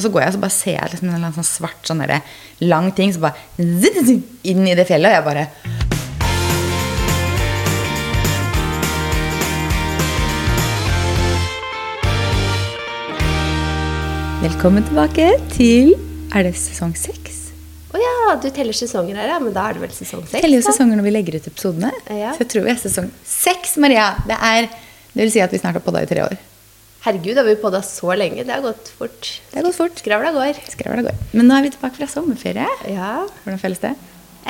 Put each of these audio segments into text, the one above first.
Og så går jeg og bare ser jeg liksom en sånn svart sånn der, lang ting så bare zitt, inn i det fjellet. Og jeg bare Velkommen tilbake til Er det sesong seks? Å ja, du teller sesonger her, ja. Men da er det vel sesong seks? Teller jo sesonger når vi legger ut episodene. Ja. Så jeg tror vi er sesong seks, Maria. Det er Det vil si at vi snart har podda i tre år. Herregud, har vi på deg så lenge? Det har gått fort. Det har gått fort. Skravla går. Skravla går. Men nå er vi tilbake fra sommerferie. Ja. Hvordan føles det?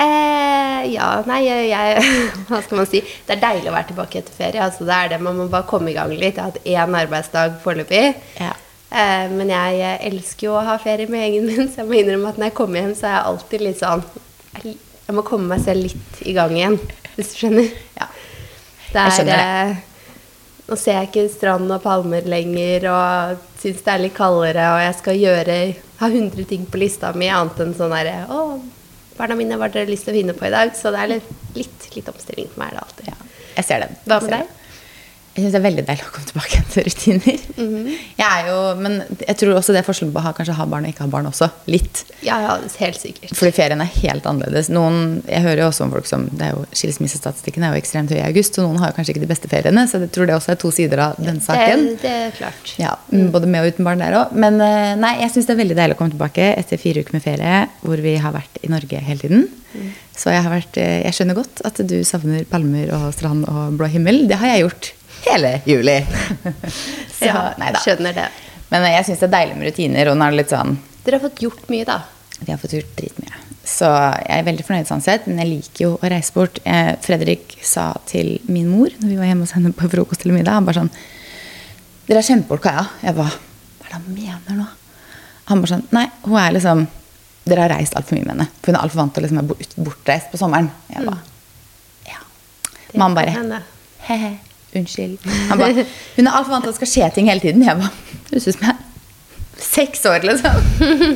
Eh, ja, nei, jeg, Hva skal man si? Det er deilig å være tilbake etter ferie. Altså, det er det. Man må bare komme i gang litt. Jeg har hatt én arbeidsdag foreløpig. Ja. Eh, men jeg elsker jo å ha ferie med gjengen min, så jeg må innrømme at når jeg kommer hjem, så er jeg alltid litt sånn Jeg må komme meg selv litt i gang igjen, hvis du skjønner. Ja. Det Jeg skjønner er, eh, Nå ser jeg ikke strand og palmer lenger, og syns det er litt kaldere, og jeg skal gjøre ha 100 ting på lista mi, annet enn sånn herre Å, barna mine, hva har dere lyst til å finne på i dag? Så det er litt, litt, litt omstilling for meg, det alltid. ja. Jeg ser den. Hva med deg? Jeg syns det er veldig deilig å komme tilbake igjen til rutiner. Mhm. Jeg er jo, Men jeg tror også det er forskjell på å ha, kanskje ha barn og ikke ha barn også. Litt. Ja, ja, helt sikkert. Fordi ferien er helt annerledes. Noen, jeg hører jo også om folk som det er jo, Skilsmissestatistikken er jo ekstremt høy i august, og noen har jo kanskje ikke de beste feriene. Så jeg tror det også er to sider av den saken. Det, det er klart. Ja, Både med og uten barn der òg. Men eh, nei, jeg syns det er veldig deilig å komme tilbake etter fire uker med ferie hvor vi har vært i Norge hele tiden. Så jeg, har vært, eh, jeg skjønner godt at du savner palmer og strand og blå himmel. Det har jeg gjort hele juli. Så Ja, nei da. skjønner det. Men eh, jeg syns det er deilig med rutiner. Og nå er det litt sånn Dere har fått gjort mye, da. Vi har fått gjort dritmye. Så jeg er veldig fornøyd sånn sett, men jeg liker jo å reise bort. Eh, Fredrik sa til min mor når vi var hjemme hos henne på frokost eller middag, han bare sånn Dere har kjent bort Kaja. Jeg bare Hva er det han mener nå? Han bare sånn Nei, hun er liksom Dere har reist altfor mye med henne. For hun er altfor vant til å liksom være bortreist på sommeren. Jeg bare Ja. Mamma bare. He-he. Unnskyld. Han ba, Hun er altfor vant til at det skal skje ting hele tiden. Jeg bare Høres ut som jeg er seks år, liksom.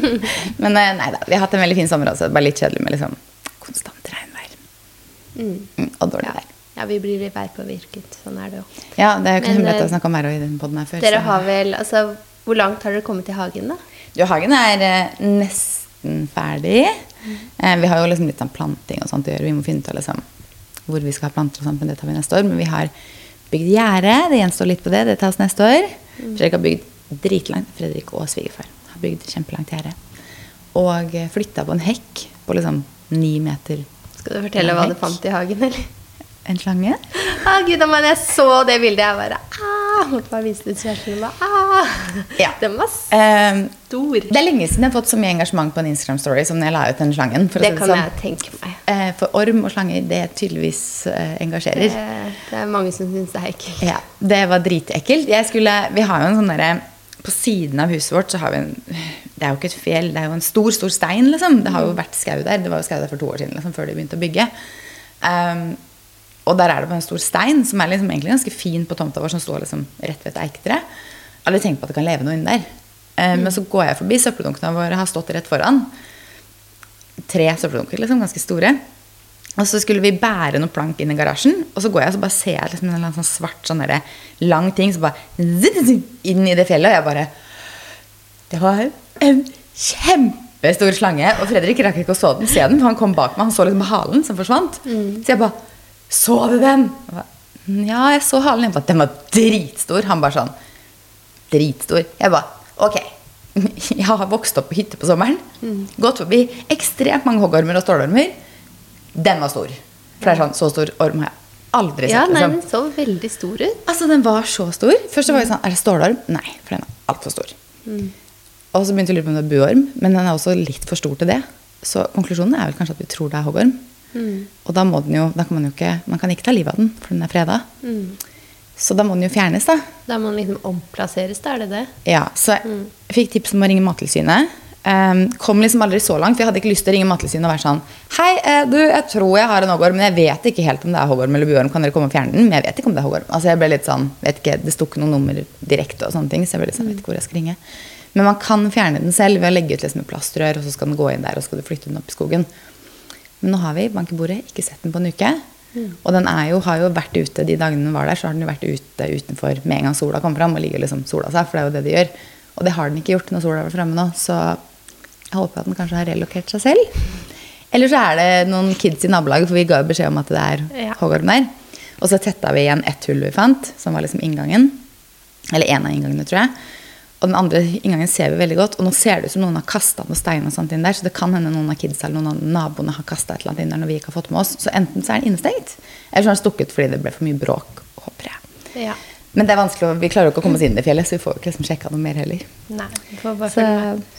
Men eh, nei da. Vi har hatt en veldig fin sommer også. Bare litt kjedelig med liksom konstant regnvær. Mm. Mm, og dårlig Ja. vær. ja, vi blir litt værpåvirket. Sånn er det jo. Ja, det er jo ikke Men, hemmelig å snakke om været i den podden her før. Dere så- har vel Altså, hvor langt har dere kommet i hagen, da? Jo, hagen er eh, nesten ferdig. Eh, vi har jo liksom litt sånn planting og sånt å gjøre. Vi må finne ut av liksom, hvor vi skal ha planter og sånt, men det tar vi neste år. Men vi har bygd gjerde. Det gjenstår litt på det. Det tas neste år. Fredrik har bygd dritlangt. Fredrik og svigerfar har bygd kjempelangt gjerde. Og eh, flytta på en hekk på liksom ni meter. Skal du fortelle hva du fant i hagen, eller? En slange. Å, gud, a meg, jeg så det bildet, jeg bare ah, Måtte bare vise det til kjæresten min. Ah. Ja. Den var Eh, stor. det er lenge siden jeg har fått så mye engasjement på en Instagram-story som når jeg la ut den slangen. For Det kan sånn. jeg tenke meg. Eh, For orm og slanger, det tydeligvis eh, engasjerer. Det, det er mange som syns det er ekkelt. Ja, det var dritekkelt. Skulle, vi har jo en sånn derre På siden av huset vårt så har vi en Det er jo ikke et fjell, det er jo en stor, stor stein, liksom. Det har jo vært skau der. Det var jo skau der for to år siden, liksom, før de begynte å bygge. Um, og der er det bare en stor stein som er liksom egentlig ganske fin på tomta vår, som står liksom rett ved et eiketre. Aldri tenkt på at det kan leve noe inni der. Mm. Men så går jeg forbi søppeldunkene våre, har stått rett foran. Tre søppeldunker, liksom, ganske store. Og så skulle vi bære noen plank inn i garasjen, og så går jeg og så bare ser jeg liksom en sånn svart sånn der, lang ting som bare inn i det fjellet. Og jeg bare Det var en kjempestor slange. Og Fredrik rakk ikke å så den, se den, for han kom bak meg. Han så liksom halen som forsvant. Så jeg bare Så du den? Ja, jeg så halen. Jeg bare, Den var dritstor. Han bare sånn Dritstor. Jeg bare Ok. Jeg har vokst opp på hytte på sommeren. Gått forbi ekstremt mange hoggormer og stålormer. Den var stor. For det er sånn, så stor orm har jeg aldri sett. Ja, nei, liksom. den så veldig stor ut. Altså, den var så stor. Først så var jeg sånn, er det stålorm? Nei, for den er altfor stor. Og så begynte jeg å lure på om det var buorm, men den er også litt for stor til det. Så konklusjonen er vel kanskje at vi tror det er hoggorm. Og da må den jo, da kan man jo ikke, man kan ikke ta livet av den, for den er freda. Så da må den jo fjernes, da. Da må den liksom omplasseres, da er det det? Ja, så jeg fikk tips om å ringe Mattilsynet. Um, kom liksom aldri så langt, for jeg hadde ikke lyst til å ringe Mattilsynet og være sånn Hei, eh, du, jeg tror jeg har en hoggorm, men jeg vet ikke helt om det er hoggorm eller buorm. Kan dere komme og fjerne den? Men jeg vet ikke om det er hoggorm. Altså, jeg ble litt sånn, vet ikke, Det sto ikke noe nummer direkte, og sånne ting, så jeg ble litt sånn, vet ikke hvor jeg skal ringe. Men man kan fjerne den selv ved å legge ut liksom et plastrør, og så skal den gå inn der, og så skal du flytte den opp i skogen. Men nå har vi i bordet, ikke sett den på en uke. Og den er jo, har jo vært ute de dagene den var der, så har den jo vært ute utenfor med en gang sola kom fram, og ligger liksom sola seg, for det er jo det de gjør. Og det har den ikke gjort når sola var fremme nå, så jeg håper at den kanskje har relokert seg selv. Eller så er det noen kids i nabolaget, for vi ga jo beskjed om at det er Ja. hoggorm der. Og så tetta vi igjen ett hull vi fant, som var liksom inngangen. Eller en av inngangene, tror jeg. Og den andre inngangen ser vi veldig godt. Og nå ser det ut som noen har kasta noen stein og sånt inn der, så det kan hende noen av kidsa eller noen av naboene har kasta et eller annet inn der når vi ikke har fått med oss. Så enten så er den innestengt, eller så har den stukket fordi det ble for mye bråk, håper jeg. Ja. Men det er vanskelig, vi klarer jo ikke å komme oss inn i fjellet, så vi får jo ikke liksom sjekka noe mer heller. Nei, vi får bare Så,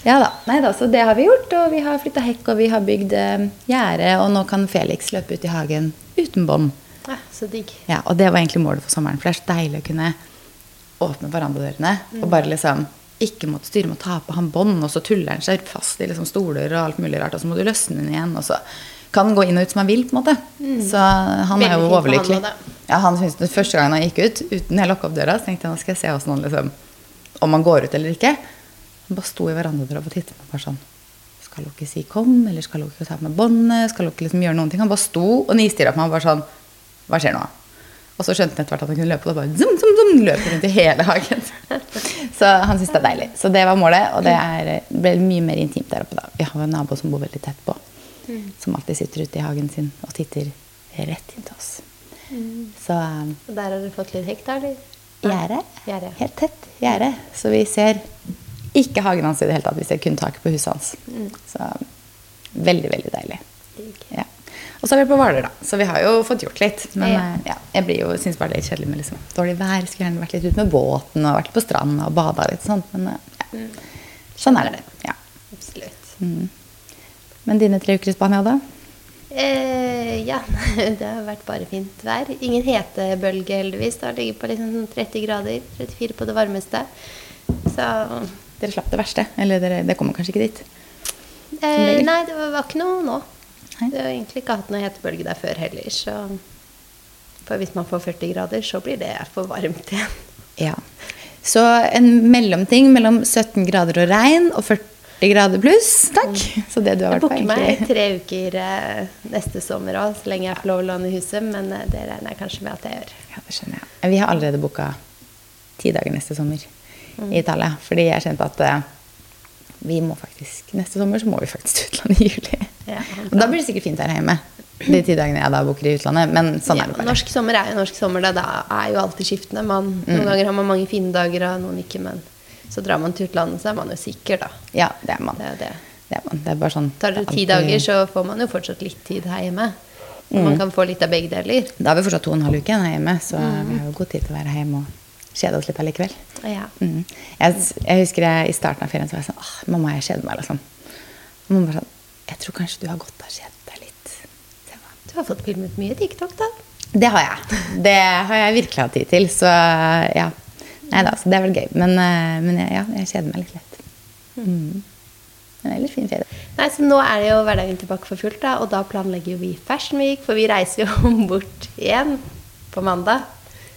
ja da. Nei da, så det har vi gjort, og vi har flytta hekk, og vi har bygd eh, gjerde, og nå kan Felix løpe ut i hagen uten bånd. Ja, så digg. Ja, og det var egentlig målet for sommeren, for det er så deilig å kunne åpne verandadørene og bare liksom ikke måtte styre med å ta på han bånd, og så tuller han seg fast i liksom stoler og alt mulig rart, og så må du løsne den igjen, og så kan han gå inn og ut som han vil, på en måte. Så han Veldig er jo overlykkelig. Ja, han syntes det første gangen han gikk ut, uten jeg lukka opp døra, så tenkte jeg nå skal jeg se hvordan han liksom, om han går ut eller ikke. Han bare sto i verandadøra og tittet på meg bare sånn Skal dere si kom, eller skal dere ta med båndet? Skal dere liksom gjøre noen ting? Han bare sto og nistirra på meg og bare sånn Hva skjer nå? Og så skjønte han etter hvert at han kunne løpe, og da bare zoom, zoom, zoom, løper rundt i hele hagen. Så han syntes det er deilig. Så det var målet, og det er, det ble mye mer intimt der oppe da. Vi har en nabo som bor veldig tett på, som alltid sitter ute i hagen sin og titter rett inn til oss. Så um, Der har dere fått litt hekk, da? Gjerde. Gjerde. Helt tett gjerde. Så vi ser ikke hagen hans i det hele tatt. Vi ser kun taket på huset hans. Så veldig, veldig deilig. Ja. Og så er vi på Hvaler, da. Så vi har jo fått gjort litt. Men Ja. eh, ja, jeg blir jo, syns bare det er litt kjedelig med liksom, dårlig vær. Skulle gjerne vært litt ute med båten og vært på stranda og bada litt sånt. Men eh, ja. sånn er det. Ja. Absolutt. Men dine tre uker i Spania, da? Eh, ja, det har vært bare fint vær. Ingen hetebølge, heldigvis. Det har ligget på liksom sånn 30 grader. 34 på det varmeste. Så Dere slapp det verste? Eller dere, det kommer kanskje ikke dit? eh. Nei, det var, var ikke noe nå. Nei. Det har egentlig ikke hatt noe hetebølge der før heller, så For hvis man får 40 grader, så blir det for varmt igjen. Ja. Så en mellomting mellom 17 grader og regn og 40 grader pluss. Takk. Så det du har Jeg vært på, booker meg tre uker eh, neste sommer òg, så lenge jeg får lov å låne huset. Men eh, det regner jeg kanskje med at jeg gjør. Ja, det skjønner jeg. Vi har allerede booka ti dager neste sommer i Italia. Fordi jeg kjente at eh, vi må faktisk Neste sommer så må vi faktisk til utlandet i juli. Ja. Og da blir det sikkert fint her hjemme. De ti dagene jeg da booker i utlandet. Men sånn Ja, er det bare. norsk sommer er jo norsk sommer. Det er jo alltid skiftende. Man, Noen ganger har man mange fine dager, og noen ikke. Men så drar man til utlandet, så er man jo sikker, da. Ja, det er man. Det er det. Det er, man. Det er bare sånn Tar det ti dager, så får man jo fortsatt litt tid her hjemme. Man kan få litt av begge deler. Da har vi fortsatt to og en halv uke igjen her hjemme, så vi har jo god tid til å være hjemme og kjede oss litt allikevel. Ja. Mm. Jeg, jeg husker jeg, i starten av ferien så var jeg sånn Åh, mamma, jeg kjeder meg, liksom. Og mamma bare sånn Jeg tror kanskje du har godt av å kjede deg litt. Du har fått filmet mye TikTok, da. Det har jeg. Det har jeg virkelig hatt tid til. Så ja. Nei da, så det er vel gøy. Men, eh, men ja, jeg kjeder meg litt lett. Mm. Men ellers fin ferie. Nei, så Nå er det jo hverdagen tilbake for fullt, da, og da planlegger jo vi Fashion Week. For vi reiser jo bort igjen på mandag.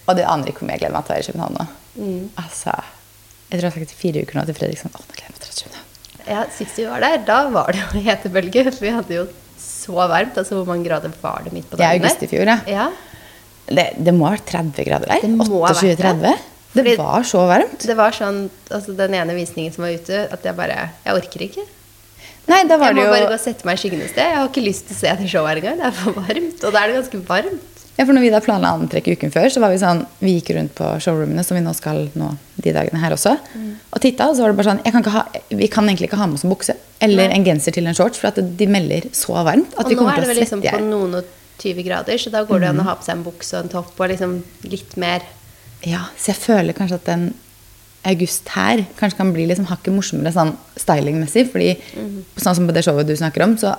Og det aner ikke hvor mye jeg gleder meg til å være i København nå. Mm. Altså, jeg tror jeg har sagt i fire uker nå til Fredrik sånn Å, nå gleder jeg meg til å være i København. Ja, Sist vi var der, da var det jo hetebølge. Vi hadde jo så varmt. Altså, hvor mange grader var det midt på Det er august i fjor, ja. Ja. Det, det må ha vært 30 grader der. Det må ha vært det. 28-30. Det Fordi- var så varmt. Det var sånn, altså Den ene visningen som var ute, at jeg bare Jeg orker ikke. Nei, Jeg må det bare gå og sette meg i skyggen et sted. Jeg har ikke lyst til å se det showet engang. Det er for varmt. Og da er det ganske varmt. Ja, for når vi da planla antrekk uken før, så var vi sånn Vi gikk rundt på showroomene, som vi nå skal nå de dagene her også, Mm. og titta, og så var det bare sånn kan ha, Vi kan egentlig ikke ha med oss en bukse eller Nei. en genser til en shorts, for at de melder så varmt at Og vi nå kommer er det til vel å liksom svette på i hjel. noen og 20 grader, så da går det mm. an å ha på seg en bukse og en topp og liksom litt mer Ja, så jeg føler kanskje at den august her kanskje kan bli liksom hakket morsommere sånn stylingmessig, fordi mm. sånn som på det showet du snakker om, så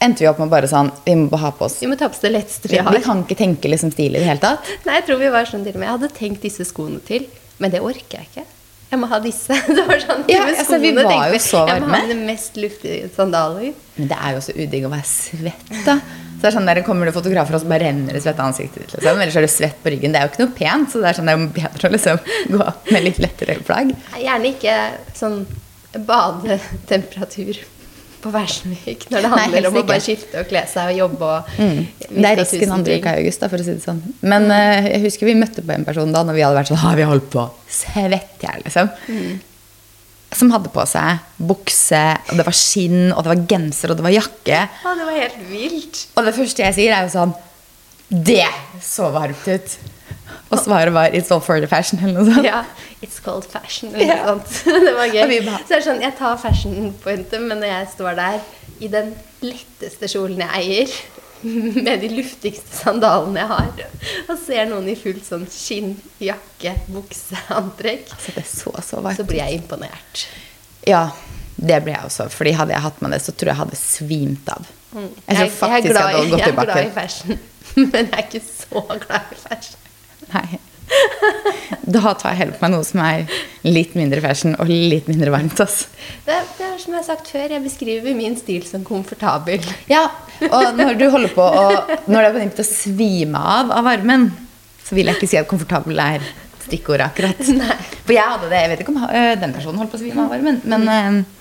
endte vi opp med bare sånn Vi må bare ha på oss Vi må ta på oss det letteste Vi, har. vi kan ikke tenke liksom stil i det hele tatt. Nei, jeg tror vi var sånn til og med. Jeg hadde tenkt disse skoene til, men det orker jeg ikke. Jeg må ha disse. Det var sånn, Ja, altså, vi var tenkte jo så varme. Jeg må ha den mest luftige sandaler. Men det er jo så udigg å være svett, da. Så det er sånn der kommer det fotografer og så bare renner det svett av ansiktet ditt. Liksom. Eller så er det svett på ryggen. Det er jo ikke noe pent, så det er sånn det er bedre å liksom gå med litt lettere plagg. Gjerne ikke sånn badetemperatur på Week når det handler Nei, om å bare skifte og kle seg og jobbe og Mm. Det er risken andre uka i august, da, for å si det sånn. Men eh, jeg husker vi møtte på en person da når vi hadde vært sånn Har vi holdt på i hjel, liksom? som hadde på seg bukse, og det var skinn, og det var genser, og det var jakke. Å, det var helt vilt. Og det første jeg sier, er jo sånn Det så varmt ut. Og svaret var 'It's all for the fashion', eller noe sånt. Ja, it's called fashion. Eller Ja. noe sånt. Det var gøy. Så det er sånn, jeg tar fashion-pointet, men når jeg står der i den letteste kjolen jeg eier, med de luftigste sandalene jeg har, og ser noen i fullt sånn skinn, jakke, bukse, antrekk, Altså, det så så varmt så blir jeg imponert. Ja, det ble jeg også. Fordi hadde jeg hatt med det, så tror jeg jeg hadde svimt av. Jeg jeg, jeg, er glad, jeg er glad i fashion, men jeg er ikke så glad i fashion. Nei. Da tar jeg heller på meg noe som er litt mindre fashion og litt mindre varmt. Altså. Det, det er som jeg har sagt før, jeg beskriver min stil som komfortabel. Ja, og når du holder på å Når det er begynt å svime av av varmen, så vil jeg ikke si at komfortabel er stikkordet akkurat. Nei. For jeg hadde det Jeg vet ikke om øh, den personen holdt på å svime av varmen, men, øh,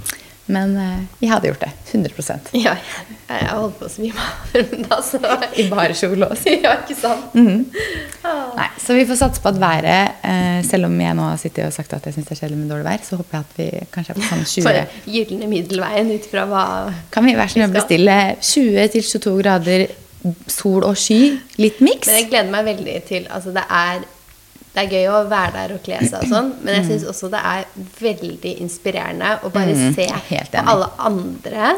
men øh, jeg hadde gjort det. 100% Ja, jeg, jeg holdt på å svime av, men da så I bare kjole også. Ja, ikke sant? Ah. Nei, så vi får satse på at været, eh, selv om jeg nå har sittet og sagt at jeg syns det er kjedelig med dårlig vær, så håper jeg at vi kanskje er på sånn 20 For gylne middelveien ut fra hva Kan vi være så snill å bestille 20-22 grader sol og sky? Litt miks? Men jeg gleder meg veldig til Altså, det er det er gøy å være der og kle seg og sånn, men jeg syns også det er veldig inspirerende å bare Mm, se på alle andre,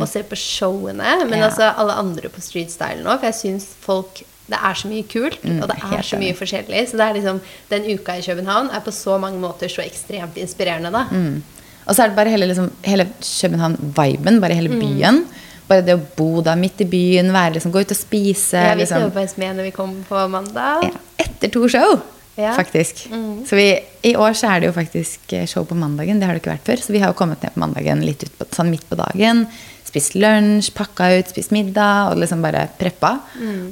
og se på showene, men Ja. altså alle andre på streetstyle nå, for jeg syns folk det er så mye kult, Mm, og det er så mye enig. forskjellig. Så det er liksom, den uka i København er på så mange måter så ekstremt inspirerende, da. Mm. Og så er det bare hele, liksom, hele København-viben, bare hele Mm. byen. Bare det å bo da midt i byen, være, liksom, gå ut og spise. Ja, vi liksom. skal jo på SME når vi kommer på mandag. Ja, etter to show, Ja. faktisk. Så vi, i år så er det jo faktisk eh, show på mandagen. Det har det ikke vært før. Så vi har jo kommet ned på mandagen litt ut på, sånn midt på dagen. Spist lunsj, pakka ut, spist middag og liksom bare preppa.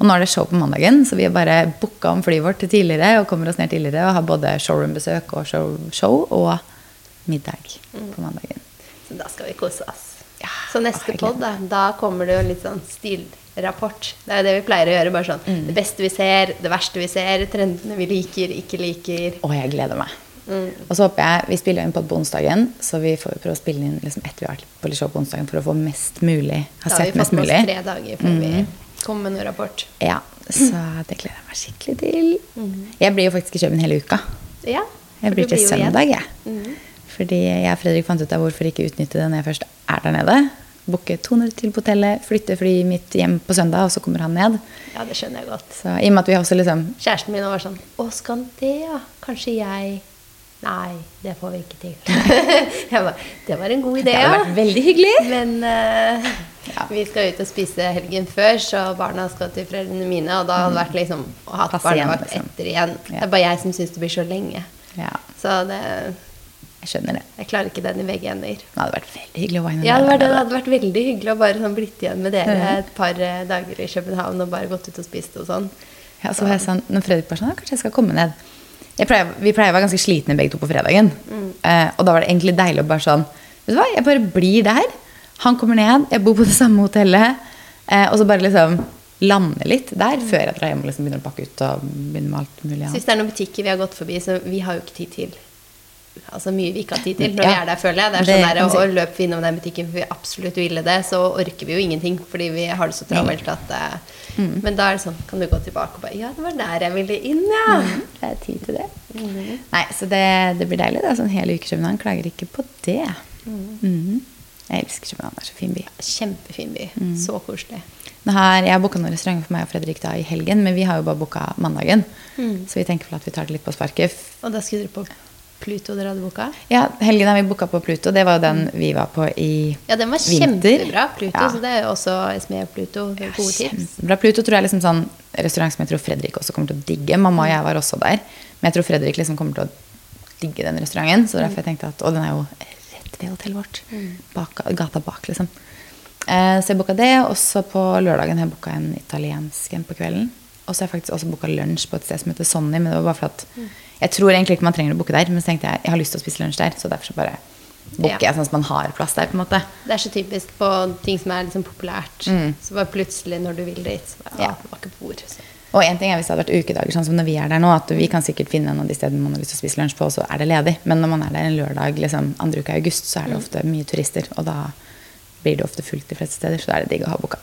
Og nå er det show på mandagen, så vi har bare booka om flyet vårt til tidligere og kommer oss ned tidligere og har både showroom-besøk og show, show og middag på mandagen. Så da skal vi kose oss. Ja, så neste pod, da, da kommer det jo litt sånn stilrapport. Det er det vi pleier å gjøre. bare sånn, Mm. Det beste vi ser, det verste vi ser, trendene vi liker, ikke liker. Og jeg gleder meg. Mm. Og så håper jeg, Vi spiller inn på onsdagen, så vi får prøve å spille inn liksom etter vi har vært på show på onsdagen for å få mest mulig, ha Da har vi fått mest med oss tre dager før vi Mm. kommer med noen rapport. Ja, så det gleder jeg meg skikkelig til. Mm. Jeg blir jo faktisk i København hele uka. Ja, Jeg blir til blir søndag, jeg. Mhm. Fordi jeg og Fredrik fant ut av hvorfor ikke utnytte det når jeg først er der nede. Booke to minutter til på hotellet, flytte flyet mitt hjem på søndag, og så kommer han ned. Ja, det skjønner jeg godt. Så i og med at vi også liksom Kjæresten min var sånn Å, skal han det, ja? Kanskje jeg Nei, det får vi ikke til. jeg bare, det var en god idé, Det hadde vært veldig hyggelig. Men uh, Ja. vi skal ut og spise helgen før, så barna skal til foreldrene mine. Og da hadde det vært liksom å ha barnevakt liksom. etter igjen. Ja. Det er bare jeg som syns det blir så lenge. Ja, Så det, jeg skjønner det. jeg klarer ikke den i begge ender. Det hadde vært veldig hyggelig å wine Ja, det, med det hadde vært veldig hyggelig å bare sånn blitt igjen med dere et par eh, dager i København og bare gått ut og spist og sånn. Ja, så var jeg sånn, når Fredrik var sånn, kanskje jeg skal komme ned. Jeg pleier, vi pleier å være ganske slitne begge to på fredagen. Eh, og da var det egentlig deilig å bare sånn, vet du hva, jeg bare blir der. Han kommer ned, jeg bor på det samme hotellet. Eh, og så bare liksom lande litt der, før jeg drar hjem og liksom begynner å pakke ut og begynner med alt mulig annet. det er noen butikker vi har gått forbi, så vi har jo ikke tid til Altså mye vi ikke har tid til når Ja. vi er der, føler jeg. Det er Det sånn der, kan du å, si. å løpe innom den butikken for vi absolutt ville det, så orker vi jo ingenting fordi vi har det så travelt at eh, Mm. Men da er det sånn, kan du gå tilbake og bare Ja, det var der jeg ville inn, ja. Det er tid til det. Nei, så det, det blir deilig. Det er sånn hele uke i Klager ikke på det. Mhm. Jeg elsker København. Det er så fin by. Kjempefin by. Mm. Så koselig. Har, jeg har booka noen restauranter for meg og Fredrik da i helgen, men vi har jo bare booka mandagen. Mm. Så vi tenker vel at vi tar det litt på sparket. Og da skulle dere på Pluto dere hadde boka? Ja, helgen vi booka på Pluto. Det var jo den vi var på i vinter. Ja, den var vinter. kjempebra, Pluto. Ja. Så det er jo også og Pluto. Er gode tips. Kjempebra. Pluto tror jeg er liksom sånn restaurant som jeg tror Fredrik også kommer til å digge. Mamma og jeg var også der. Men jeg tror Fredrik liksom kommer til å digge den restauranten. Så derfor jeg tenkte at, Og den er jo rett ved hotellet vårt. Bak, gata bak, liksom. Eh, så jeg booka det. Og så på lørdagen har jeg booka en italiensk en på kvelden. Og så har jeg faktisk også booka lunsj på et sted som heter Sonny. Men det var bare for at jeg tror egentlig ikke man trenger å booke der. Men så tenkte jeg jeg har lyst til å spise lunsj der, så derfor så bare booker Ja. jeg sånn at man har plass der. på en måte. Det er så typisk på ting som er liksom populært. Mm. Så bare plutselig når du vil dit, så bare, Ja. det var ikke på bord. Så. Og en ting er hvis det hadde vært ukedager, sånn som når vi er der nå, at vi kan sikkert finne en av de stedene man har lyst til å spise lunsj på, og så er det ledig. Men når man er der en lørdag liksom, andre uka i august, så er det ofte mye turister. Og da blir det ofte fullt de fleste steder, så da er det digg å ha boka.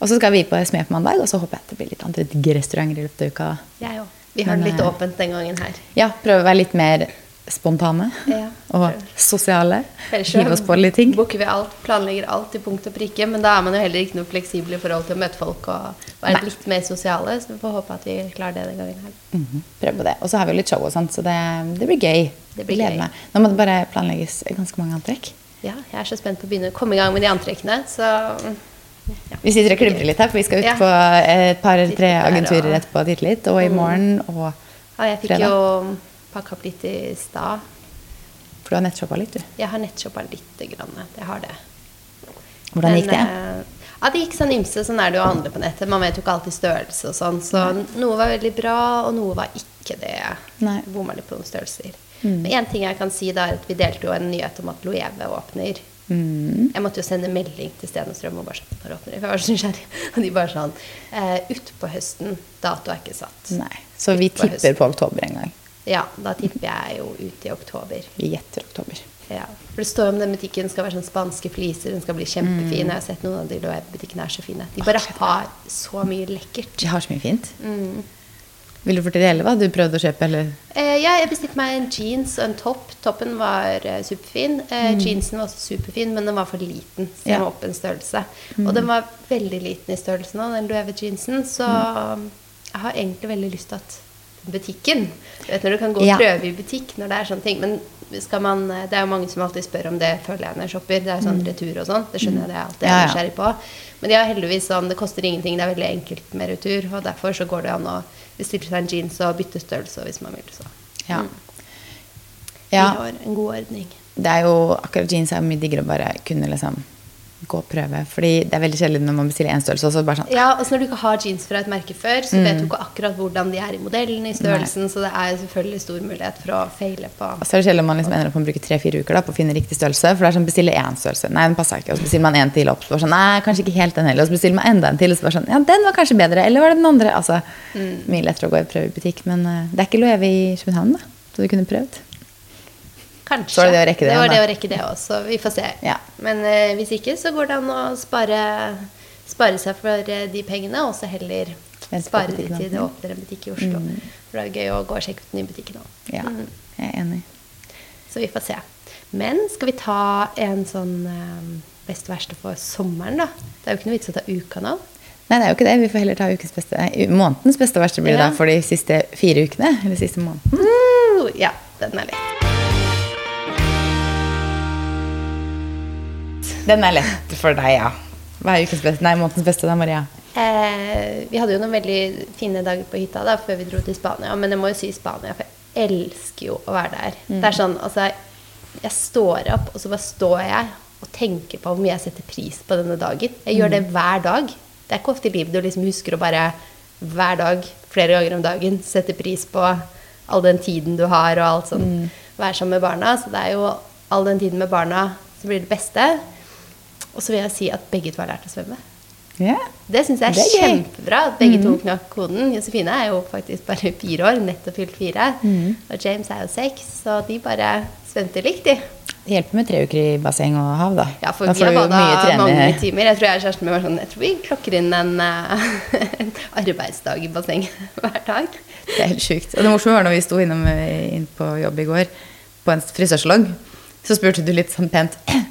Og så skal vi på Smed på mandag, og så håper jeg at det blir litt andre digge restauranter i løpet av uka. Jeg òg. Vi har det litt eh, åpent den gangen her. Ja, prøve å være litt mer spontane Ja. og sosiale. Hive oss på litt ting. Booker vi alt, planlegger alt til punkt og prikke, men da er man jo heller ikke noe fleksibel i forhold til å møte folk og være Nei. litt mer sosiale, så vi får håpe at vi klarer det den gangen her. Mhm, Prøve på det. Og så har vi jo litt show og sånt, så det, det blir gøy. Det blir gøy. meg. Nå må det bare planlegges ganske mange antrekk. Ja, jeg er så spent på å begynne å komme i gang med de antrekkene, så ja. Vi sitter og klibrer litt her, for vi skal ut på et par-tre agenturer etterpå titte litt. Og i morgen og Ja, jeg fikk fredag. jo pakka opp litt i stad. For du har nettshoppa litt, du. Jeg har nettshoppa lite grann. Jeg har det. Hvordan gikk det? Men, ja, det gikk sånn ymse. Sånn er det jo å handle på nettet. Man vet jo ikke alltid størrelse og sånn. Så noe var veldig bra, og noe var ikke det. Nei. Bomma litt på noen størrelser. Mm. Men én ting jeg kan si, da, er at vi delte jo en nyhet om at Loeve åpner. Mm. Jeg måtte jo sende melding til Sten og Strøm og bare sånn når åpner det, For jeg var så nysgjerrig. Og de bare sånn eh, Utpå høsten. Dato er ikke satt. Nei. Så vi På høsten. tipper på oktober en gang. Ja, da tipper jeg jo ut i oktober. Vi gjetter oktober. Ja. For det står jo om den butikken skal være sånn spanske fliser, den skal bli kjempefin. Jeg har sett noen av de Loewe-butikkene er så fine. De bare har så mye lekkert. De har så mye fint. Mm. Vil du fortelle hva du prøvde å kjøpe, eller? Eh, ja, jeg bestilte meg en jeans og en topp. Toppen var eh, superfin. Eh, Jeansen var også superfin, men den var for liten. Så jeg må opp en størrelse. Og den var veldig liten i størrelsen òg, den Loewe-jeansen. Så jeg har egentlig veldig lyst til at butikken Du vet når du kan gå og Ja. prøve i butikk når det er sånne ting. Men skal man, det er jo mange som alltid spør om det, føler jeg, når jeg shopper. Det er sånn retur og sånn. Det skjønner jeg, det er alltid jeg er nysgjerrig på. Men de har heldigvis sånn, det koster ingenting, det er veldig enkelt med retur. Og derfor så går det an å bestille seg en jeans og bytte størrelse hvis man vil. Så. Ja. Mm. ja. Vi har en god ordning. Det er jo akkurat jeans er mye diggere å bare kunne liksom gå og prøve. Fordi det er veldig kjedelig når man bestiller én størrelse, Også, bare sånn Ja, og når du ikke har jeans fra et merke før, så vet du ikke akkurat hvordan de er i modellen, i størrelsen, så det er selvfølgelig stor mulighet for å feile på Og så er det kjedelig om man liksom ender opp med å bruke tre-fire uker da, på å finne riktig størrelse. For det er sånn, bestille én størrelse, nei, den passer ikke. Og så bestiller man en til opp, så sånn, nei, kanskje ikke helt den heller. Og så bestiller man enda en til, og så bare sånn, ja, den var kanskje bedre. Eller var det den andre? Altså, mye lettere å gå i prøvebutikk. Men uh, det er ikke lov i København, da. Så du kunne prøvd. Kanskje. Så var det det å rekke det, Det var det å rekke det også. Vi får se. Ja. Men eh, hvis ikke, så går det an å spare, spare seg for eh, de pengene, og så heller spare de til det åpner en butikk i Oslo. For det er gøy å gå og sjekke ut den nye butikken òg. Ja, jeg er enig. Så vi får se. Men skal vi ta en sånn eh, best og verste for sommeren, da? Det er jo ikke noe vits å ta uka nå. Nei, det er jo ikke det. Vi får heller ta ukens beste, nei, månedens beste og verste blir det Ja. da for de siste fire ukene. Eller siste måneden. Mm, ja, den er lett. Den er lett for deg, ja. Hva er ukens beste? Nei, månedens beste da, Maria? Eh, vi hadde jo noen veldig fine dager på hytta da, før vi dro til Spania. Men jeg må jo si Spania, for jeg elsker jo å være der. Det er sånn, altså, jeg står opp, og så bare står jeg og tenker på hvor mye jeg setter pris på denne dagen. Jeg gjør det hver dag. Det er ikke ofte i livet du liksom husker å bare hver dag, flere ganger om dagen, sette pris på all den tiden du har, og alt sånn. Være sammen med barna. Så det er jo all den tiden med barna som blir det beste. Og så vil jeg si at begge to har lært å svømme. Yeah. Det syns jeg er, er kjempebra. at Begge to knakk koden. Josefine er jo faktisk bare fire år, nettopp fylt fire. Og James er jo seks, så de bare svømte likt, de. Det hjelper med tre uker i basseng og hav, da. Ja, for da vi har bada mange timer. Jeg tror jeg og kjæresten min var sånn Jeg tror vi klokker inn en, eh, en arbeidsdag i basseng hver dag. Det er helt sjukt. Og det morsomme var når vi sto innom eh, inn på jobb i går, på en frisørsalong, så spurte du litt sånn pent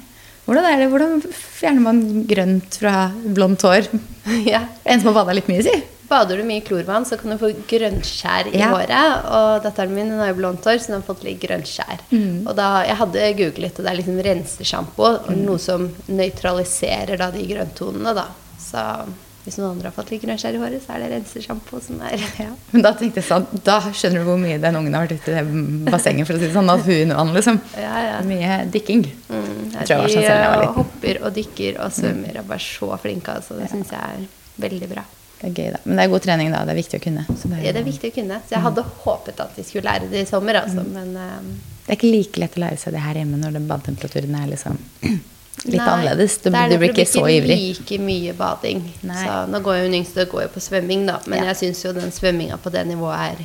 hvordan er det, hvordan fjerner man grønt fra blondt hår? Ja. En som har bada litt mye, si. Bader du mye i klorvann, så kan du få grønnskjær i Ja. håret. Og datteren min har jo blondt hår, så hun har fått litt grønnskjær. Mm. Og da, jeg hadde googlet, og det er liksom rensesjampo. Mm. Noe som nøytraliserer da de grønntonene, da. Så hvis noen andre har fått litt grønnskjær i håret, så er det rensesjampo som er Men da tenkte jeg sånn, da skjønner du hvor mye den ungen har vært ute i det bassenget, for å si det sånn. At hundevann, liksom. Ja, ja. Mye dykking. Mm, ja, Jeg tror jeg var de sånn selv jeg var eh, liten. hopper og dykker og svømmer og bare så flinke. Altså. Det syns jeg er veldig bra. Det er gøy, da. Men det er god trening, da. Det er viktig å kunne. Så det, Ja, er, det er viktig å kunne. Så jeg hadde håpet at de skulle lære det i sommer, altså. Men um... det er ikke like lett å lære seg det her hjemme når badtemperaturen er liksom litt Nei, annerledes. Du, det er du det, blir ikke så ivrig. like mye bading. Nei. Så nå går jo hun yngste går jo på svømming, da. Men Ja. jeg syns jo den svømminga på det nivået er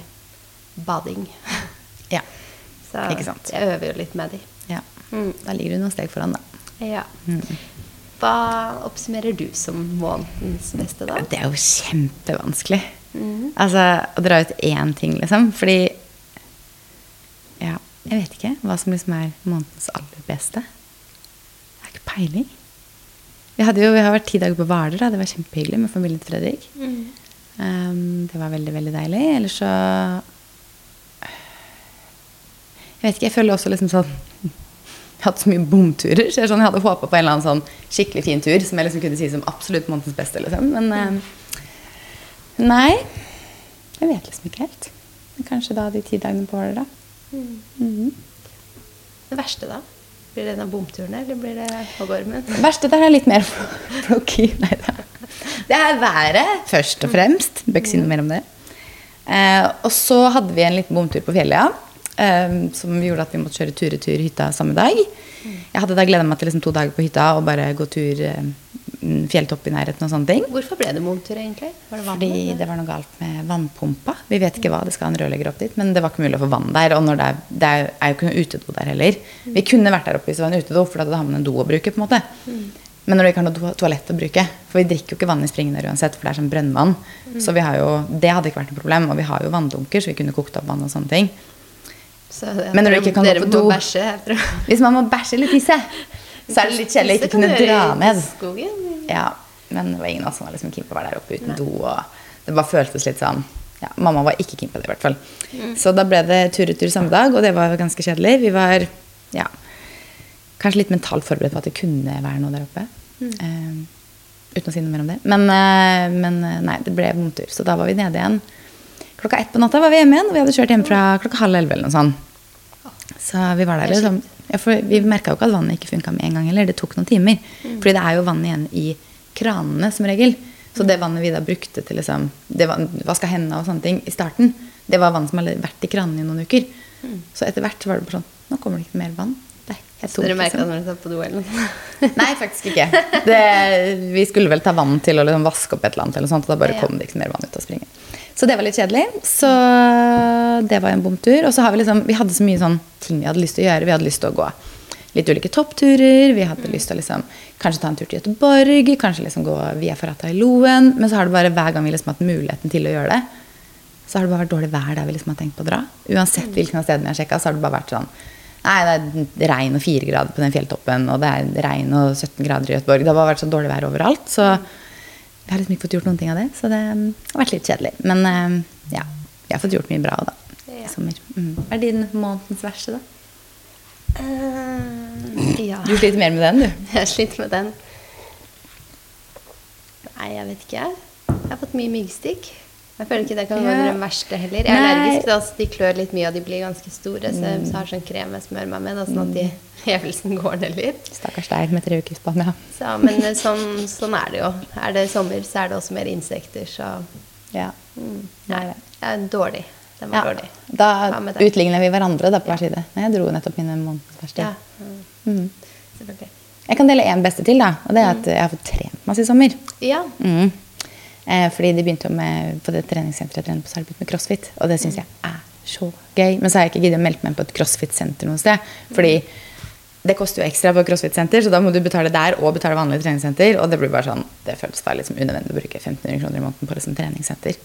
bading. Ja. Så Ikke sant. jeg øver jo litt med de. ja. Mm. Da ligger du noen steg foran, da. Ja. Mm. Hva oppsummerer du som månedens beste, da? Det er jo kjempevanskelig. Mm. Altså, å dra ut én ting, liksom. Fordi Ja, jeg vet ikke hva som liksom er månedens aller beste. Jeg peiling. Vi, hadde jo, vi har vært ti dager på Hvaler. da. Det var kjempehyggelig med familien til Fredrik. Mm. Um, det var veldig, veldig deilig. Ellers så Jeg vet ikke, jeg føler også liksom sånn Jeg har hatt så mye bomturer, så jeg, sånn, jeg hadde håpa på en eller annen sånn skikkelig fin tur som jeg liksom kunne si som absolutt månedens beste. liksom. Men um, nei. Jeg vet liksom ikke helt. Men kanskje da de ti dagene på Hvaler, da. Mhm. Det verste, da? Blir det en av bomturene, eller blir det hoggormen? Det verste der er litt mer flokky. Nei da. Det er været, først og fremst. Bør ikke si noe mer om det. Eh, og så hadde vi en liten bomtur på fjellet, ja. Eh, som gjorde at vi måtte kjøre tur-retur hytta samme dag. Jeg hadde da gleda meg til liksom to dager på hytta og bare gå tur eh, fjelltopp i nærheten og sånne ting. Hvorfor ble det bomtur, egentlig? Var det Fordi det var noe galt med vannpumpa. Vi vet ikke hva, det skal en rørlegger opp dit. Men det var ikke mulig å få vann der. Og når det, er, det er jo ikke noe utedo der heller. Vi kunne vært der oppe hvis det var en utedo, for da hadde man en do å bruke. på en måte. Men når du ikke har noe toalett å bruke For vi drikker jo ikke vann i springen der uansett, for det er sånn brønnvann. Så vi har jo, det hadde ikke vært noe problem. Og vi har jo vanndunker, så vi kunne kokt opp vann og sånne ting. Så Men når du ikke kan gå på do- bæsje Hvis man må bæsje eller tisse, så er det litt kjedelig ikke kunne dra med. Ja, men det var ingen av oss som var liksom keen på å være der oppe uten do. Og det bare føltes litt sånn ja, Mamma var ikke keen på det, i hvert fall. Så da ble det tur-retur samme dag, og det var ganske kjedelig. Vi var ja, kanskje litt mentalt forberedt på at det kunne være noe der oppe. Eh, uten å si noe mer om det. Men, eh, men eh, nei, det ble bomtur. Så da var vi nede igjen. Klokka ett på natta var vi hjemme igjen, og vi hadde kjørt hjem fra klokka halv elleve eller noe sånt. Så vi var der er liksom for Vi merka jo ikke at vannet ikke funka med en gang heller. Det tok noen timer. Fordi det er jo vann igjen i kranene som regel. Så det vannet vi da brukte til liksom, det vann, vaska hendene og sånne ting i starten, det var vann som hadde vært i kranene i noen uker. Så etter hvert var det bare sånn Nå kommer det ikke mer vann. Det er Så dere merka det når dere satt på do eller noe? Nei, faktisk ikke. Det, vi skulle vel ta vann til å liksom vaske opp et eller annet, eller sånt, og da bare Ja. kom det ikke mer vann ut av springen. Så det var litt kjedelig. Så det var en bomtur. Og så har vi liksom, vi hadde så mye sånn ting vi hadde lyst til å gjøre. Vi hadde lyst til å gå litt ulike toppturer. Vi hadde lyst til å liksom, kanskje ta en tur til Göteborg, kanskje liksom gå via Ferrata i Loen. Men så har det bare hver gang vi liksom hatt muligheten til å gjøre det, så har det bare vært dårlig vær der vi liksom har tenkt på å dra. Uansett hvilken av stedene jeg har sjekka, så har det bare vært sånn Nei, det er regn og fire grader på den fjelltoppen, og det er regn og 17 grader i Göteborg. Det har bare vært så dårlig vær overalt. Så vi har liksom ikke fått gjort noen ting av det. Så det um, har vært litt kjedelig. Men um, ja, vi har fått gjort mye bra da i sommer. Mm. Hva er din månedens verste, da? Uh, ja. Du sliter mer med den, du. Jeg sliter med den. Nei, jeg vet ikke. Jeg har fått mye myggstikk. Jeg føler ikke det kan være den verste heller. Jeg er Nei. allergisk, da, så de klør litt mye, og de blir ganske store. Så jeg har sånn krem jeg smører meg med, da, sånn at de hevelsen går ned litt. Stakkars deg med tre uker i Spania. Så, men eh, sånn, sånn er det jo. Er det sommer, så er det også mer insekter, så Ja. mm, Nei, jeg er dårlig. Den var ja. dårlig. Da utligner vi hverandre da på hver side. Jeg dro nettopp mine månedsverste. Ja, mm, Mm. Jeg kan dele én beste til, da. Og det er at jeg har fått trent masse i sommer. Ja. Mm. Eh, fordi de begynte med på det treningssenteret jeg trener på, så har de begynt med crossfit. Og det syns jeg er så gøy. Men så har jeg ikke giddet å melde meg på et crossfit-senter noe sted. Fordi det koster jo ekstra på crossfit-senter, så da må du betale der og betale vanlig treningssenter. Og det blir bare sånn, det føles bare liksom unødvendig å bruke 1500 kroner i måneden på liksom treningssenter.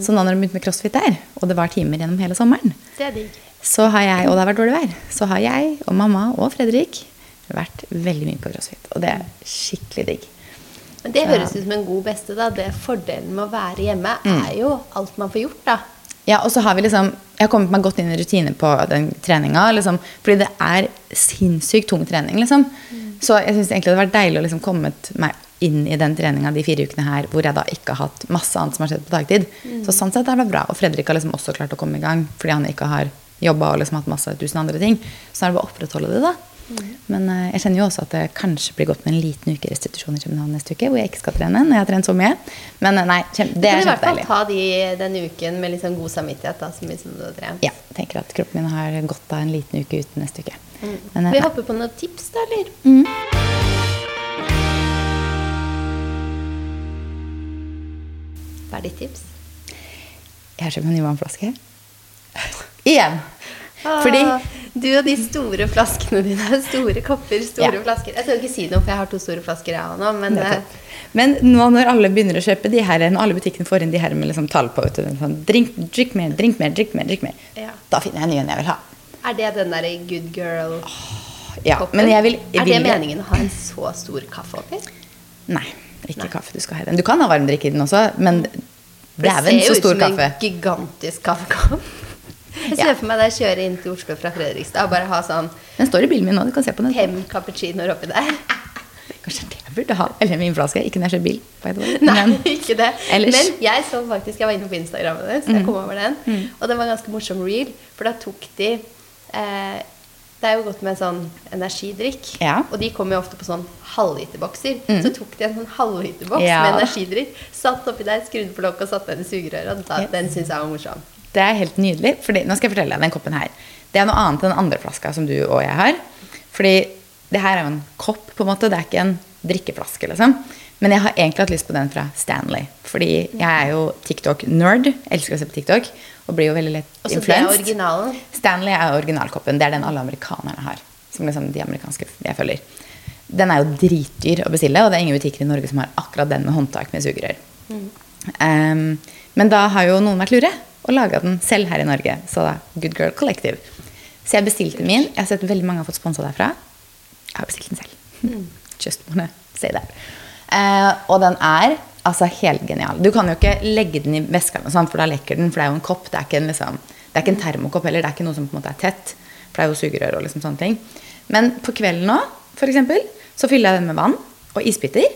Så nå når de begynte med crossfit der, og det var timer gjennom hele sommeren, Det er så har jeg, og det har vært dårlig vær, så har jeg og mamma og Fredrik vært veldig mye på crossfit. Og det er skikkelig digg. Men det høres ut som en god beste. da. Det Fordelen med å være hjemme Mm. er jo alt man får gjort. da. Ja, og så har vi liksom Jeg har kommet meg godt inn i rutine på den treninga. Liksom, fordi det er sinnssykt tung trening, liksom. Så jeg syns egentlig det hadde vært deilig å liksom kommet meg inn i den treninga de fire ukene her hvor jeg da ikke har hatt masse annet som har skjedd på dagtid. Så sånn sett har det vært bra. Og Fredrik har liksom også klart å komme i gang fordi han ikke har jobba og liksom hatt masse tusen andre ting. Så er det bare å opprettholde det, da. Men eh, jeg kjenner jo også at det kanskje blir godt med en liten uke restitusjon i København neste uke, hvor jeg ikke skal trene når jeg har trent så mye. Men eh, nei, det er kjempedeilig. Du kan i hvert fall ta de, den uken med liksom god samvittighet, da, så mye som du har trent. Ja. Tenker at kroppen min har godt av en liten uke uten neste uke. Mm. Men, eh, Vi hopper på noen tips, da, eller? Mm. Hva er ditt tips? Jeg har kjøpt en ny vannflaske. Igjen! Fordi Du og de store flaskene dine. Store kopper, store Ja. flasker. Jeg skal ikke si noe, for jeg har to store flasker jeg òg nå, men eh, Men nå når alle begynner å kjøpe de her, når alle butikkene får inn de her med liksom tall på vet du, sånn, drink, drikk mer, drikk mer, drikk mer, drikk mer, Ja. da finner jeg en ny en jeg vil ha. er det den derre good girl Ja, men jeg vil, jeg er det meningen å ha en så stor kaffe oppi? Nei, ikke Nei. kaffe du skal ha den. Du kan ha varmdrikk i den også, men det er Det ser så jo ut som kaffe. en gigantisk kaffekopp. Jeg ser for meg deg kjøre inn til Oslo fra Fredrikstad og bare ha sånn Den står i bilen min nå, du kan se på den. fem cappuccinoer oppi der. Kanskje det jeg burde ha. Eller min flaske. Ikke når jeg kjører bil. by the way. Nei, Men- ikke det. ellers- Men jeg så faktisk, jeg var inne på Instagrammen din, så jeg kom over den. Og det var en ganske morsom reel, for da tok de eh, Det er jo godt med en sånn energidrikk. Ja. Og de kommer jo ofte på sånn halvliterbokser. Så tok de en sånn halvliterboks Ja. med energidrikk, satt oppi der, skrudde på lokket og satte den i sugerøret. Og da, Yes. den syns jeg var morsom. Det er helt nydelig. Fordi, nå skal jeg fortelle deg den koppen her. Det er noe annet enn den andre flaska som du og jeg har. Fordi det her er jo en kopp, på en måte. Det er ikke en drikkeflaske, liksom. Men jeg har egentlig hatt lyst på den fra Stanley. Fordi jeg er jo TikTok-nerd. Elsker å se på TikTok. Og blir jo veldig lett Og så det er originalen. Stanley er originalkoppen. Det er den alle amerikanerne har. Som liksom de amerikanske jeg følger. Den er jo dritdyr å bestille, og det er ingen butikker i Norge som har akkurat den med håndtak med sugerør. Um, men da har jo noen vært lure og laga den selv her i Norge. Så da, Good Girl Collective. Så jeg bestilte min. Jeg har sett veldig mange har fått sponsa derfra. Jeg har bestilt den selv. Just wanna say that. Eh, og den er altså helt genial. Du kan jo ikke legge den i veska, for da lekker den. For det er jo en kopp. Det er ikke en, liksom, det er ikke en termokopp heller. Det er ikke noe som på en måte er tett. For det er jo sugerør og liksom sånne ting. Men på kvelden nå, eksempel, så fyller jeg den med vann og isbiter.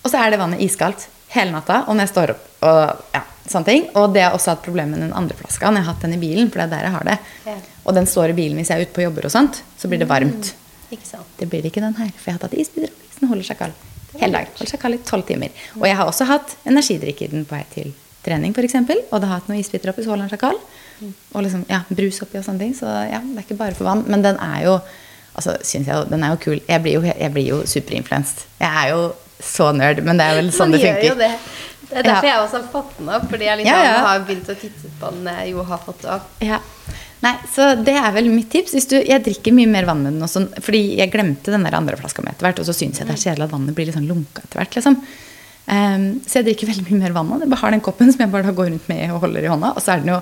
Og så er det vannet iskaldt hele natta. Og når jeg står opp og ja, sånne ting. Og det har også hatt problemer med den andre flaska jeg har hatt den i bilen. For det er der jeg har det. Ja. Og den står i bilen hvis jeg er ute på jobber og sånt. Så blir det varmt. Ikke sant. Det blir ikke den her, for jeg har tatt isbiter. Den holder seg kald hele dag. Holder seg kald i tolv timer. Og jeg har også hatt energidrikk i den på vei til trening, f.eks. Og det har hatt noen isbiter oppi, så holder den seg kald. Og liksom, ja, brus oppi og sånne ting. Så ja, det er ikke bare for vann. Men den er jo altså, synes jeg, den er jo kul. Jeg blir jo, jeg blir jo superinfluenced. Jeg er jo så nerd, men det er vel sånn det funker. Det. Det er derfor Ja. jeg også har fått den opp. Fordi jeg liksom Ja, ja. har begynt å titte på den jeg jo har fått opp. Ja. Nei, så det er vel mitt tips. Hvis du, jeg drikker mye mer vann med den også, fordi jeg glemte den der andre flaska mi etter hvert, og så syns jeg det er kjedelig at vannet blir litt sånn lunka etter hvert. Liksom. Um, så jeg drikker veldig mye mer vann nå. Jeg har den koppen som jeg bare går rundt med og holder i hånda. Og så er den jo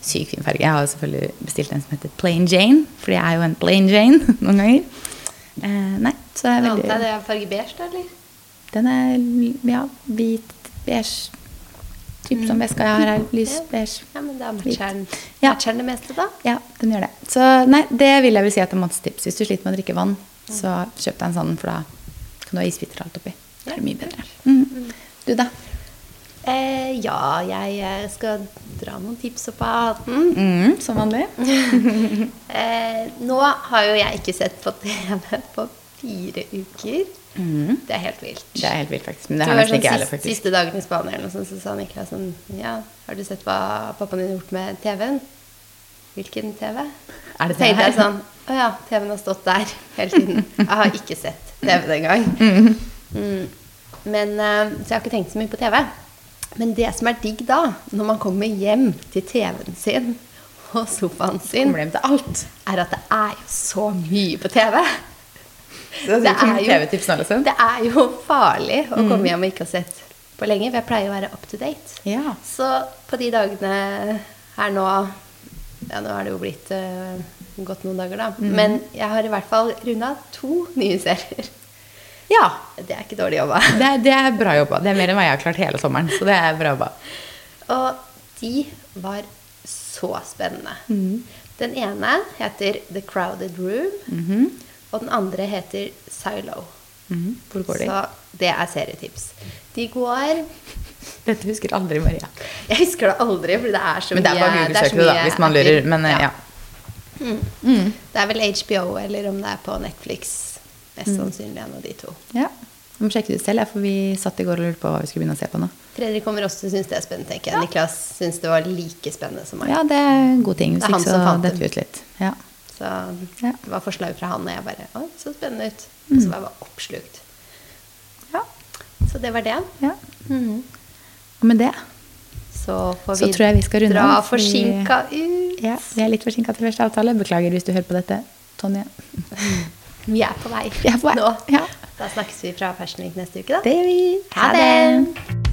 sykt fin farge. Jeg har selvfølgelig bestilt en som heter Plain Jane, fordi jeg er jo en Plain Jane noen ganger. Uh, nei, så er Jeg veldig det er farge beige, da, eller? Den er ja, hvit, beige. Typ som veska jeg har her. Lys beige. Ja, men da matcher den det meste, da. Ja, den gjør det. Så nei, det vil jeg vel si at er Mats tips. Hvis du sliter med å drikke vann, så kjøp deg en sånn, for da kan du ha isbiter alt oppi. Det er mye bedre. Mm. Du, da? Eh, ja, jeg eh, skal dra noen tips opp av hatten. Mm, som vanlig. Eh, nå har jo jeg ikke sett på TV på fire uker. Det er helt vilt. Det er helt vilt, faktisk. Men det Det har nesten sånn ikke jeg siste, faktisk. siste dagen i Spania eller noe sånt, så sa Niklas sånn Ja, har du sett hva pappaen din har gjort med TV-en? Hvilken TV? Er det Så tenkte jeg sånn Å ja, TV-en har stått der hele tiden. Jeg har ikke sett TV den gang. Mm. Men, eh, så jeg har ikke tenkt så mye på TV. Men det som er digg da, når man kommer hjem til TV-en sin og sofaen sin, er at det er jo så mye på TV. Så det er jo nå, liksom. det er jo farlig å Mm. komme hjem og ikke ha sett på lenge, for jeg pleier å være up to date. Ja. Så på de dagene her nå Ja, nå er det jo blitt uh, gått noen dager, da. Mm. Men jeg har i hvert fall runda to nye serier. ja. Det er ikke dårlig jobba. Det det er bra jobba. Det er mer enn hva jeg har klart hele sommeren. Så det er bra jobba. Og de var så spennende. Mm. Den ene heter The Crowded Room, Mhm. Og den andre heter Silo. Mhm. Hvor går de? Så det er serietips. De går Dette husker aldri Maria. Jeg husker det aldri, for det er så mye. Men det er bare det Google-søk da, hvis man lurer. Men ja. ja. Det er vel HBO, eller om det er på Netflix. Mest Mm. sannsynlig en av de to. ja. Vi må sjekke det ut selv, for vi satt i går og lurte på hva vi skulle begynne å se på nå. Fredrik kommer også til å synes det er spennende, tenker jeg. Niklas syns det var like spennende som meg. Ja, det er en god ting. Det Hvis er han ikke som så fant detter vi ut litt. Ja. Så Ja. det var forslag fra han, og jeg bare Å, så spennende ut. Mm. Og så var jeg bare oppslukt. ja. Så det var det. ja. Mm. Og med det så får Så vi tror jeg vi skal runde dra forsinka ut. Ja, vi er litt forsinka til første avtale. Beklager hvis du hører på dette, Tonje. Vi er på vei Vi er på vei. nå. Ja. Da snakkes vi fra Fashion Week neste uke, da. Det gjør vi. Ha det.